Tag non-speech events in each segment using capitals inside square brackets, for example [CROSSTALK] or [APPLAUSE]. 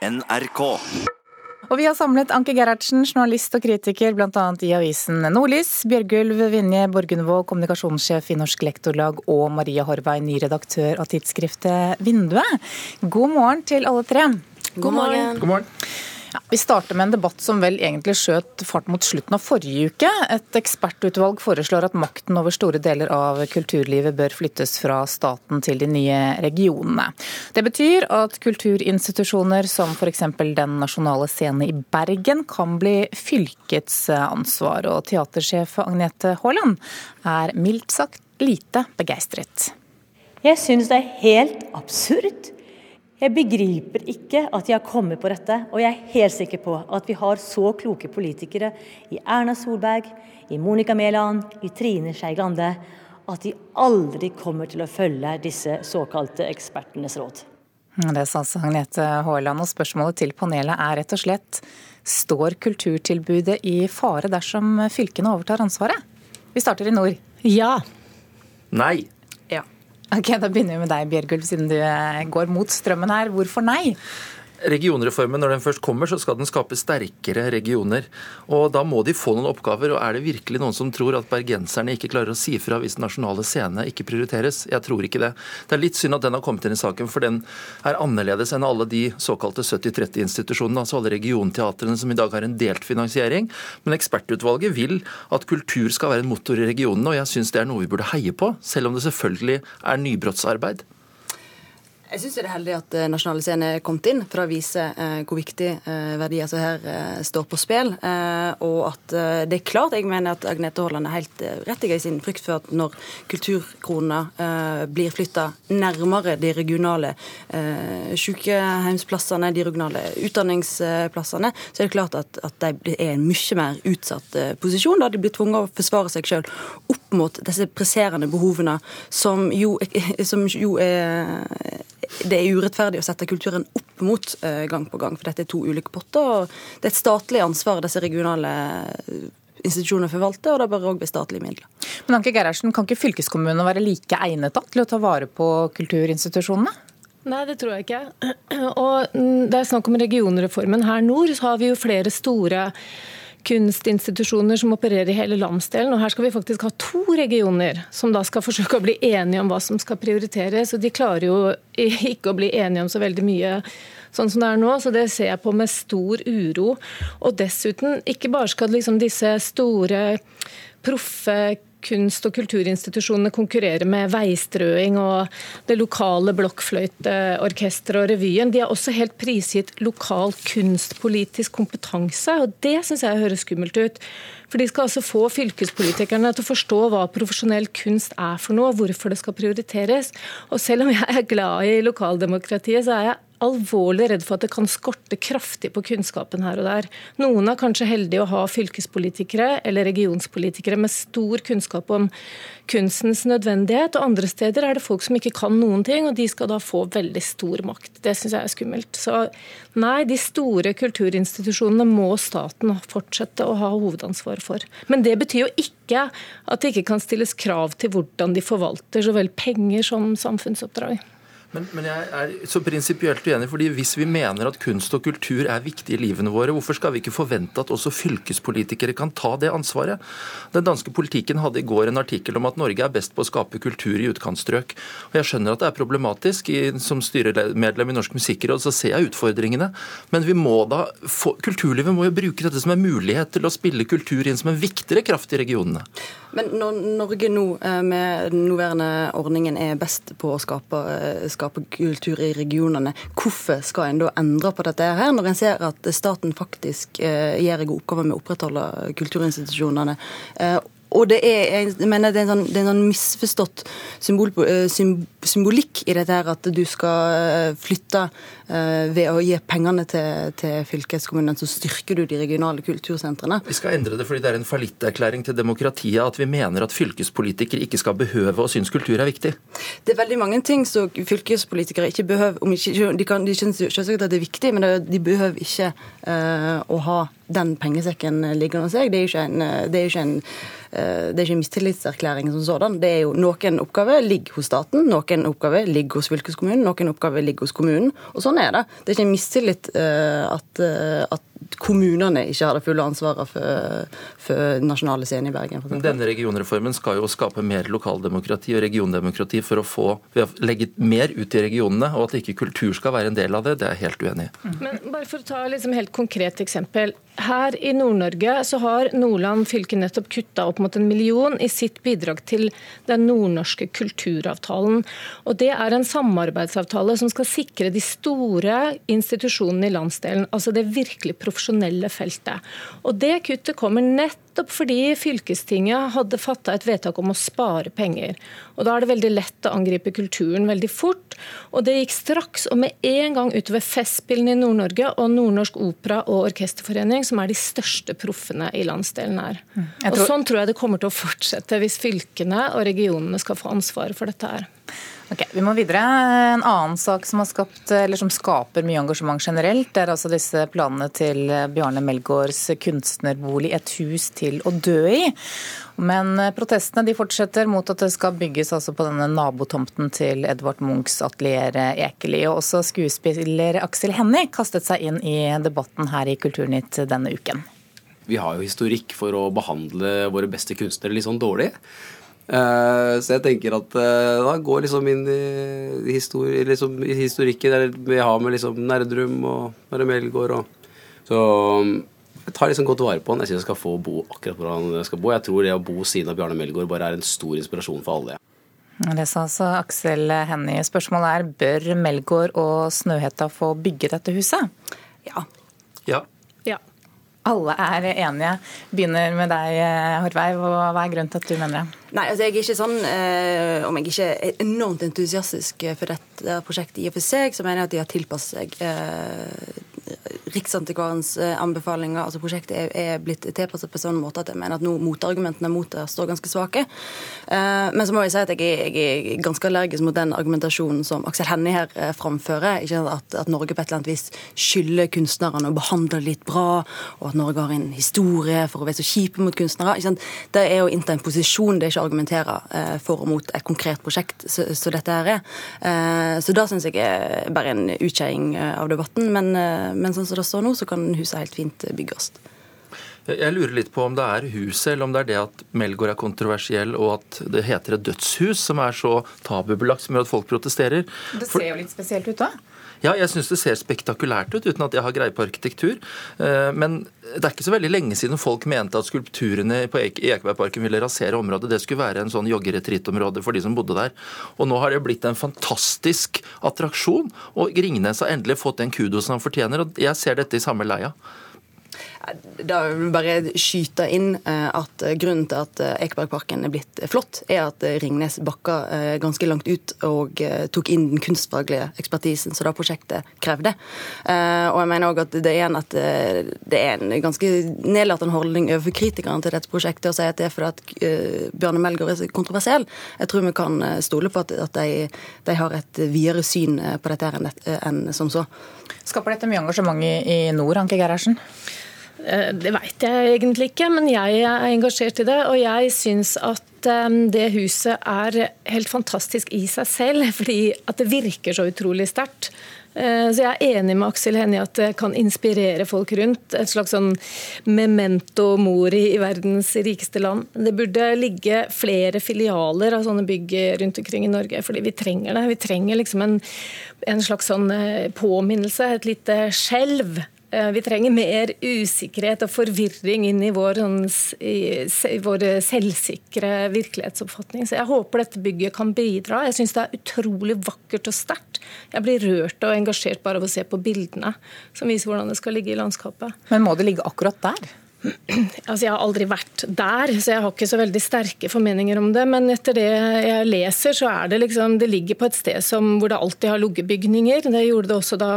NRK. Og vi har samlet Anke Gerhardsen, journalist og kritiker bl.a. i avisen Nordlys, Bjørgulv Vinje Borgundvåg, kommunikasjonssjef i Norsk Lektorlag, og Maria Horvei, ny redaktør av tidsskriftet Vinduet. God morgen til alle tre. God morgen. God morgen. Ja, vi starter med en debatt som vel egentlig skjøt fart mot slutten av forrige uke. Et ekspertutvalg foreslår at makten over store deler av kulturlivet bør flyttes fra staten til de nye regionene. Det betyr at kulturinstitusjoner som f.eks. Den nasjonale scene i Bergen kan bli fylkets ansvar. Og teatersjef Agnete Haaland er mildt sagt lite begeistret. Jeg syns det er helt absurd jeg begriper ikke at de har kommet på dette, og jeg er helt sikker på at vi har så kloke politikere i Erna Solberg, i Monica Mæland, i Trine Skei Grande, at de aldri kommer til å følge disse såkalte ekspertenes råd. Det sa altså Agnete Haaland, og spørsmålet til panelet er rett og slett står kulturtilbudet i fare dersom fylkene overtar ansvaret? Vi starter i nord. Ja. Nei. Ok, Da begynner vi med deg, Bjørgulf, siden du eh, går mot strømmen her. Hvorfor nei? Regionreformen, når den først kommer, så skal den skape sterkere regioner. Og Da må de få noen oppgaver. og Er det virkelig noen som tror at bergenserne ikke klarer å si fra hvis den nasjonale scene ikke prioriteres? Jeg tror ikke det. Det er litt synd at den har kommet inn i saken, for den er annerledes enn alle de såkalte 70-30-institusjonene, altså alle regionteatrene som i dag har en delt finansiering. Men ekspertutvalget vil at kultur skal være en motor i regionene, og jeg syns det er noe vi burde heie på, selv om det selvfølgelig er nybrottsarbeid. Jeg syns det er heldig at eh, Nasjonale Scene er kommet inn for å vise eh, hvor viktig eh, verdier som her står på spill. Og at det er klart, jeg mener at Agnete Haaland er helt rett i sin frykt for at når kulturkroner blir flytta nærmere de regionale sykehjemsplassene, de regionale utdanningsplassene, så er det klart at, at de er i en mye mer utsatt posisjon, da de blir tvunget å forsvare seg sjøl opp mot disse presserende behovene som jo, som jo er det er urettferdig å sette kulturen opp mot uh, gang på gang, for dette er to ulike potter. og Det er et statlig ansvar disse regionale eh, institusjonene forvalter, og det bør òg bli statlige midler. Men Anke Gerhardsen, Kan ikke fylkeskommunene være like egnet til å ta vare på kulturinstitusjonene? Nei, det tror jeg ikke. Og Det er snakk om regionreformen. Her nord så har vi jo flere store kunstinstitusjoner som opererer i hele landsdelen. og Her skal vi faktisk ha to regioner som da skal forsøke å bli enige om hva som skal prioriteres. og De klarer jo ikke å bli enige om så veldig mye sånn som det er nå, så det ser jeg på med stor uro. Og dessuten, ikke bare skal liksom disse store proffe kunst- og kulturinstitusjonene konkurrerer med veistrøing og det lokale blokkfløyteorkesteret og revyen. De har også helt prisgitt lokal kunstpolitisk kompetanse, og det syns jeg høres skummelt ut. For De skal altså få fylkespolitikerne til å forstå hva profesjonell kunst er for noe, hvorfor det skal prioriteres. Og Selv om jeg er glad i lokaldemokratiet, så er jeg alvorlig redd for at det kan skorte kraftig på kunnskapen her og der. Noen er kanskje heldige å ha fylkespolitikere eller regionspolitikere med stor kunnskap om kunstens nødvendighet, og andre steder er det folk som ikke kan noen ting, og de skal da få veldig stor makt. Det syns jeg er skummelt. Så nei, de store kulturinstitusjonene må staten fortsette å ha hovedansvar for. Men det betyr jo ikke at det ikke kan stilles krav til hvordan de forvalter så vel penger som samfunnsoppdrag. Men, men, jeg er så prinsipielt uenig, fordi hvis vi mener at kunst og kultur er viktig i livene våre, hvorfor skal vi ikke forvente at også fylkespolitikere kan ta det ansvaret? Den danske politikken hadde i går en artikkel om at Norge er best på å skape kultur i utkantstrøk. Og Jeg skjønner at det er problematisk. Som styremedlem i Norsk Musikkråd så ser jeg utfordringene. Men vi må da få, kulturlivet må jo bruke dette som en mulighet til å spille kultur inn som en viktigere kraft i regionene. Men når Norge nå eh, med den nåværende ordningen er best på å skape, eh, skape, kultur i regionene, hvorfor skal en da endre på dette her, når en ser at staten faktisk gjør en god oppgave med å opprettholde kulturinstitusjonene? Og det er, jeg mener det er en sånn, det er en sånn misforstått symbol, symbolikk i dette her at du skal flytte Eh, ved å gi pengene til, til fylkeskommunene, så styrker du de regionale kultursentrene. Vi skal endre det fordi det er en fallitterklæring til demokratiet at vi mener at fylkespolitikere ikke skal behøve å synes kultur er viktig. Det er veldig mange ting som fylkespolitikere ikke behøver om ikke, De, kan, de synes selvsagt at det er viktig, men de behøver ikke uh, å ha den pengesekken ligger under seg. Det er ikke en, det er ikke en er ikke mistillitserklæring som sådan. Det er jo Noen oppgaver ligger hos staten, noen oppgaver ligger hos fylkeskommunen, noen oppgaver ligger hos kommunen. Og sånn er det. Det er ikke en mistillit at, at kommunene ikke har det fulle ansvaret for, for nasjonale scener i Bergen. Denne regionreformen skal jo skape mer lokaldemokrati og regiondemokrati for å få ved å legge mer ut i regionene, og at ikke kultur skal være en del av det, det er jeg helt uenig i. Men bare for å ta liksom helt konkret eksempel. Her i Nord-Norge så har Nordland fylke nettopp kutta opp mot en million i sitt bidrag til den nordnorske kulturavtalen. Og Det er en samarbeidsavtale som skal sikre de store institusjonene i landsdelen. Altså det virkelig profesjonelle feltet. Og Det kuttet kommer nettopp fordi fylkestinget hadde fatta et vedtak om å spare penger. Og Da er det veldig lett å angripe kulturen veldig fort. Og det gikk straks og med en gang utover Festspillene i Nord-Norge og Nordnorsk Opera og Orkesterforening, som er de største proffene i landsdelen her. Mm. Og Sånn tror jeg det kommer til å fortsette hvis fylkene og regionene skal få ansvaret for dette her. Ok, Vi må videre. En annen sak som, skapt, som, skaper mye engasjement generelt, er altså disse planene til Bjarne Melgaards kunstnerbolig, et hus til å dø i. Men protestene fortsetter mot at det skal bygges altså på denne nabotomten til Edvard Munchs atelier Ekeli. Og også skuespiller Aksel Hennie kastet seg inn i debatten her i Kulturnytt denne uken. Vi har jo historikk for å behandle våre beste kunstnere litt sånn dårlig. Eh, så jeg tenker at uh, da går liksom inn i, histori liksom, historikken der vi har med liksom Nerdrum og Mare Melgaard og Så jeg tar liksom godt vare på han. Jeg syns jeg skal få bo akkurat hvor han skal bo. Jeg tror det å bo siden av Bjarne Melgaard bare er en stor inspirasjon for alle. Det sa altså Aksel Hennie. Spørsmålet er bør Melgaard og Snøhetta få bygge dette huset? Ja. Ja. Alle er enige. Begynner med deg, Horvei. Hva er grunnen til at du mener det? Nei, altså jeg er ikke sånn, eh, Om jeg ikke er enormt entusiastisk for dette prosjektet i og for seg, så mener jeg at de har tilpasset seg eh, Riksantikvarens eh, anbefalinger. altså Prosjektet er, er blitt tilpasset på sånn måte at jeg mener at nå motargumentene mot det står ganske svake. Eh, men så må jeg si at jeg jeg er ganske allergisk mot den argumentasjonen som Aksel Hennie her eh, framfører. Ikke at, at, Norge på et eller annet vis skylder kunstnerne å behandle litt bra, og at Norge har en historie for å være så kjipe mot kunstnere. Det er å innta en posisjon, det er ikke å argumentere for og mot et konkret prosjekt som dette her er. Så da syns jeg er bare en utskeiing av debatten. men men sånn som det står nå, så kan huset helt fint bygges. Jeg lurer litt på om det er huset, eller om det er det at Melgaard er kontroversiell, og at det heter et dødshus, som er så tabubelagt som gjør at folk protesterer. Det ser jo litt spesielt ut, da? Ja, jeg syns det ser spektakulært ut, uten at jeg har greie på arkitektur. Eh, men det er ikke så veldig lenge siden folk mente at skulpturene på Ekebergparken ville rasere området. Det skulle være en sånn joggeretrittområde for de som bodde der. Og nå har det blitt en fantastisk attraksjon, og Ringnes har endelig fått den kudosen han fortjener. og Jeg ser dette i samme leia. Da vil jeg bare skyte inn eh, at grunnen til at eh, Ekebergparken er blitt flott, er at eh, Ringnes bakka ganske langt ut og tok inn den kunstfaglige ekspertisen som da prosjektet krevde. Og jeg mener òg at det er, en, at det er en ganske nedlatende holdning overfor kritikerne til dette prosjektet å si at det er fordi at Bjarne Melgaard er kontroversiell. Jeg tror vi kan stole på at, de, de har et videre syn på dette enn som så. Skaper dette mye engasjement i nord, Anke Gerhardsen? Eh, det veit jeg egentlig ikke, men jeg er engasjert i det. Og jeg syns at eh, det huset er helt fantastisk i seg selv, [LAUGHS] fordi at det virker så utrolig sterkt. Eh, så jeg er enig med Aksel Hennie at det kan inspirere folk rundt. Et slags sånn memento mori i verdens rikeste land. Det burde ligge flere filialer av sånne bygg rundt omkring i Norge, fordi vi trenger det. Vi trenger liksom en, en slags sånn påminnelse, et lite skjelv vi trenger mer usikkerhet og forvirring inn i vår, i vår selvsikre virkelighetsoppfatning. Så jeg håper dette bygget kan bidra. Jeg syns det er utrolig vakkert og sterkt. Jeg blir rørt og engasjert bare av å se på bildene som viser hvordan det skal ligge i landskapet. Men må det ligge akkurat der? Altså, Jeg har aldri vært der, så jeg har ikke så veldig sterke formeninger om det. Men etter det jeg leser, så er det liksom Det ligger på et sted som, hvor det alltid har ligget bygninger. Det gjorde det også da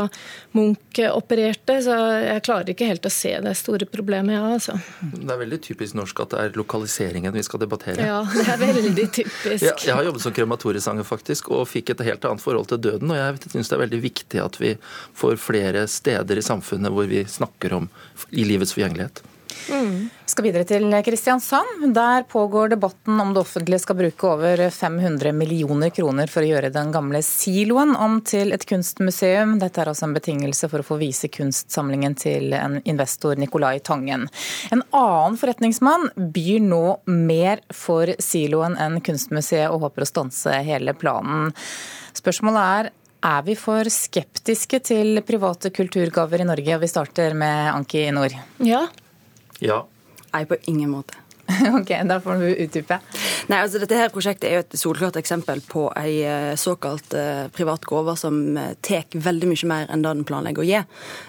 Munch opererte, så jeg klarer ikke helt å se det store problemet, ja, altså. Det er veldig typisk norsk at det er lokaliseringen vi skal debattere. Ja, det er veldig typisk. [LAUGHS] jeg, jeg har jobbet som krematoriesanger faktisk, og fikk et helt annet forhold til døden. Og jeg syns det er veldig viktig at vi får flere steder i samfunnet hvor vi snakker om i livets forgjengelighet. Mm. Skal videre til Kristiansand. Der pågår debatten om det offentlige skal bruke over 500 millioner kroner for å gjøre den gamle siloen om til et kunstmuseum. Dette er altså en betingelse for å få vise kunstsamlingen til en investor, Nicolai Tangen. En annen forretningsmann byr nå mer for siloen enn kunstmuseet og håper å stanse hele planen. Spørsmålet er er vi for skeptiske til private kulturgaver i Norge? Og vi starter med Anki Nord. Ja, ja. Nei, på ingen måte. [LAUGHS] ok, Da får du utdype. Nei, altså Dette her prosjektet er jo et solklart eksempel på ei eh, såkalt uh, privat gåve som tek tar veldig mye mer enn det den planlegger å gi.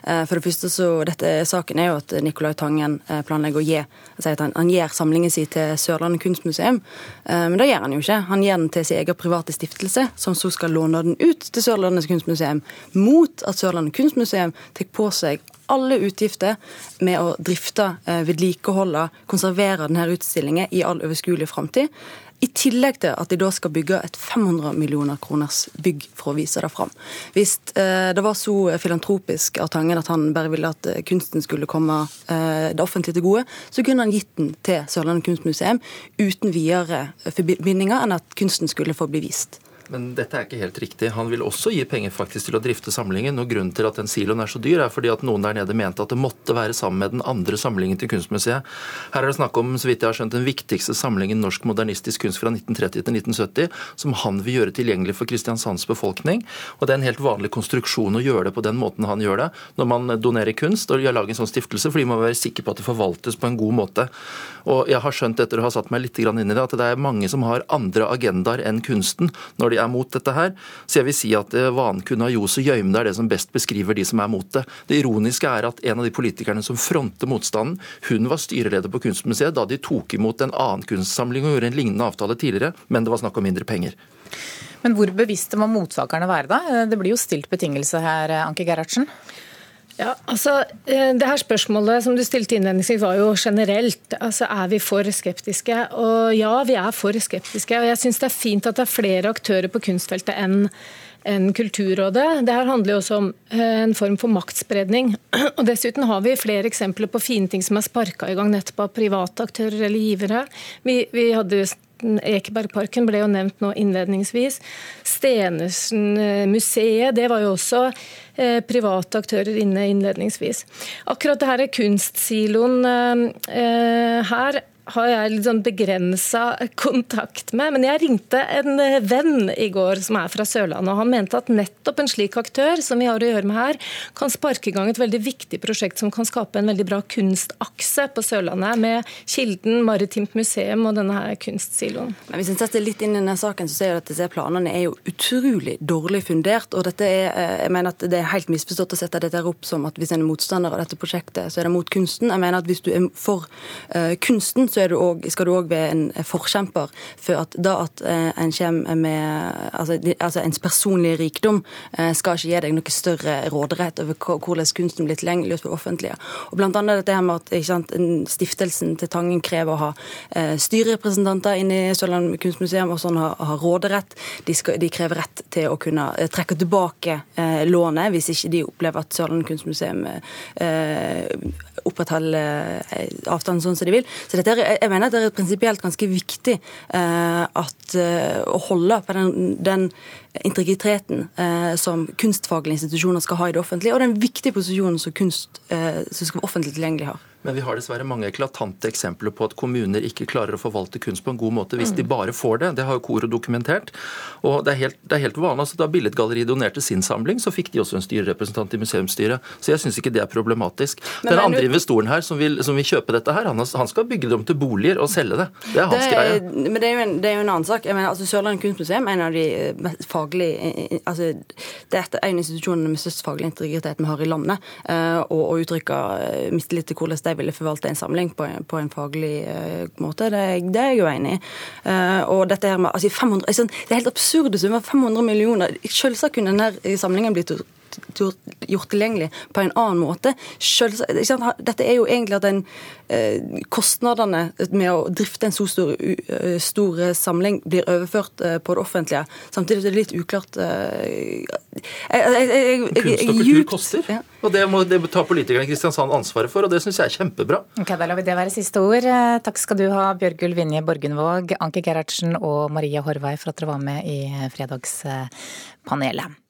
For det første så, dette Saken er jo at Nicolai Tangen planlegger å gi altså at han, han gir samlingen sin til Sørlandet kunstmuseum. Men det gjør han jo ikke. Han gir den til sin egen private stiftelse, som så skal låne den ut til Sørlandets kunstmuseum, mot at Sørlandet kunstmuseum tar på seg alle utgifter med å drifte, eh, vedlikeholde, konservere denne utstillingen i all overskuelig framtid. I tillegg til at de da skal bygge et 500 millioner kroners bygg for å vise det fram. Hvis eh, det var så filantropisk av Tangen at han bare ville at eh, kunsten skulle komme det offentlige til gode, så kunne han gitt den til Sørlandet kunstmuseum uten videre forbindinger enn at kunsten skulle få bli vist. Men dette er ikke helt riktig. Han vil også gi penger faktisk til å drifte samlingen. og Grunnen til at den siloen er så dyr, er fordi at noen der nede mente at det måtte være sammen med den andre samlingen til Kunstmuseet. Her er det snakk om så vidt jeg har skjønt, den viktigste samlingen norsk modernistisk kunst fra 1930 til 1970, som han vil gjøre tilgjengelig for Kristiansands befolkning. Og Det er en helt vanlig konstruksjon å gjøre det på den måten han gjør det, når man donerer kunst og lager en sånn stiftelse, fordi man må være sikker på at det forvaltes på en god måte. Og Jeg har skjønt etter å ha satt meg litt inn i det, at det er mange som har andre agendaer enn kunsten når de er mot dette her. Så jeg vil si at eh, vanen kunne ljos og gjøymde er det som best beskriver de som er mot det. Det ironiske er at en av de politikerne som fronter motstanden, hun var styreleder på Kunstmuseet da de tok imot en annen kunstsamling og gjorde en lignende avtale tidligere, men det var snakk om mindre penger. Men hvor bevisste må motsakerne være da? Det blir jo stilt betingelse her, Anke Gerhardsen? Ja, altså, eh, det her Spørsmålet som du stilte innledningsvis var jo generelt. altså Er vi for skeptiske? Og Ja, vi er for skeptiske. og Jeg syns det er fint at det er flere aktører på kunstfeltet enn enn Kulturrådet. Det her handler jo også om eh, en form for maktspredning. [CLEARS THROAT] Og Dessuten har vi flere eksempler på fine ting som er sparka i gang nettopp av private aktører eller givere. Vi, vi hadde Ekebergparken ble jo nevnt nå innledningsvis. Stenersen-museet, det var jo også eh, private aktører inne innledningsvis. Akkurat det her kunstsiloen eh, her har jeg litt sånn begrensa kontakt med. Men jeg ringte en venn i går som er fra Sørlandet, og han mente at nettopp en slik aktør som vi har å gjøre med her, kan sparke i gang et veldig viktig prosjekt som kan skape en veldig bra kunstakse på Sørlandet, med Kilden, Maritimt museum og denne her kunstsiloen. Men Hvis en setter litt inn i denne saken, så ser jeg at disse planene er jo utrolig dårlig fundert. og dette er, eh, jeg mener at Det er helt misforstått å sette dette opp som at hvis en er motstander av dette prosjektet, så er det mot kunsten. Jeg mener at Hvis du er for uh, kunsten, så du også, skal du òg være en forkjemper for at da at eh, en kommer med altså, altså ens personlige rikdom eh, skal ikke gi deg noe større råderett over hvordan kunsten blir tilgjengelig for det offentlige. Og blant annet dette med at sant, Stiftelsen til Tangen krever å ha eh, styrerepresentanter inne i Sørland kunstmuseum, og sånn har, har råderett. De, skal, de, krever rett til å kunne trekke tilbake eh, lånet hvis ikke de opplever at Sørland kunstmuseum eh, opprettholder avstanden sånn som de vil. Så dette er, jeg mener at det er prinsipielt ganske viktig eh, at, eh, å holde på den, den integriteten eh, som kunstfaglige institusjoner skal ha i det offentlige, og den viktige posisjonen som kunst eh, som skal være offentlig tilgjengelig har. Men vi har dessverre mange eklatante eksempler på at kommuner ikke klarer å forvalte kunst på en god måte hvis mm. de bare får det. Det har jo Koro dokumentert. Og det er helt, det er helt vanlig. altså Da Billedgalleriet donerte sin samling, så fikk de også en styrerepresentant i museumsstyret. Så jeg syns ikke det er problematisk. Men, Den andre du... investoren her som vil, som vil, kjøpe dette her, han, han, skal bygge det om til boliger og selge det. Det er hans det, greie. Men det er, en, det er, jo en, annen sak. Jeg mener, altså Sørlandet kunstmuseum er en av de faglige, altså, Det er en av institusjonene med størst faglig integritet vi har i landet. Og og uttrykker mistillit til hvordan de ville forvalte en samling på på en faglig måte, det, det, er jeg jo enig i. Og dette her med altså 500, altså, Det er helt absurde summer. 500 millioner. Selvsagt kunne denne samlingen blitt gjort tilgjengelig på en annen måte. Selvsagt, dette er jo egentlig at den, eh, kostnadene med å drifte en så stor, uh, stor samling blir overført eh, på det offentlige. Samtidig er det litt uklart jeg, jeg, jeg, Kunst og kultur koster, ja. og det må det tar politikerne i Kristiansand ansvaret for, og det syns jeg er kjempebra. Ok, Da lar vi det være siste ord. Takk skal du ha, Bjørgulv Vinje Borgundvåg, Anke Gerhardsen og Maria Horvei for at dere var med i Fredagspanelet.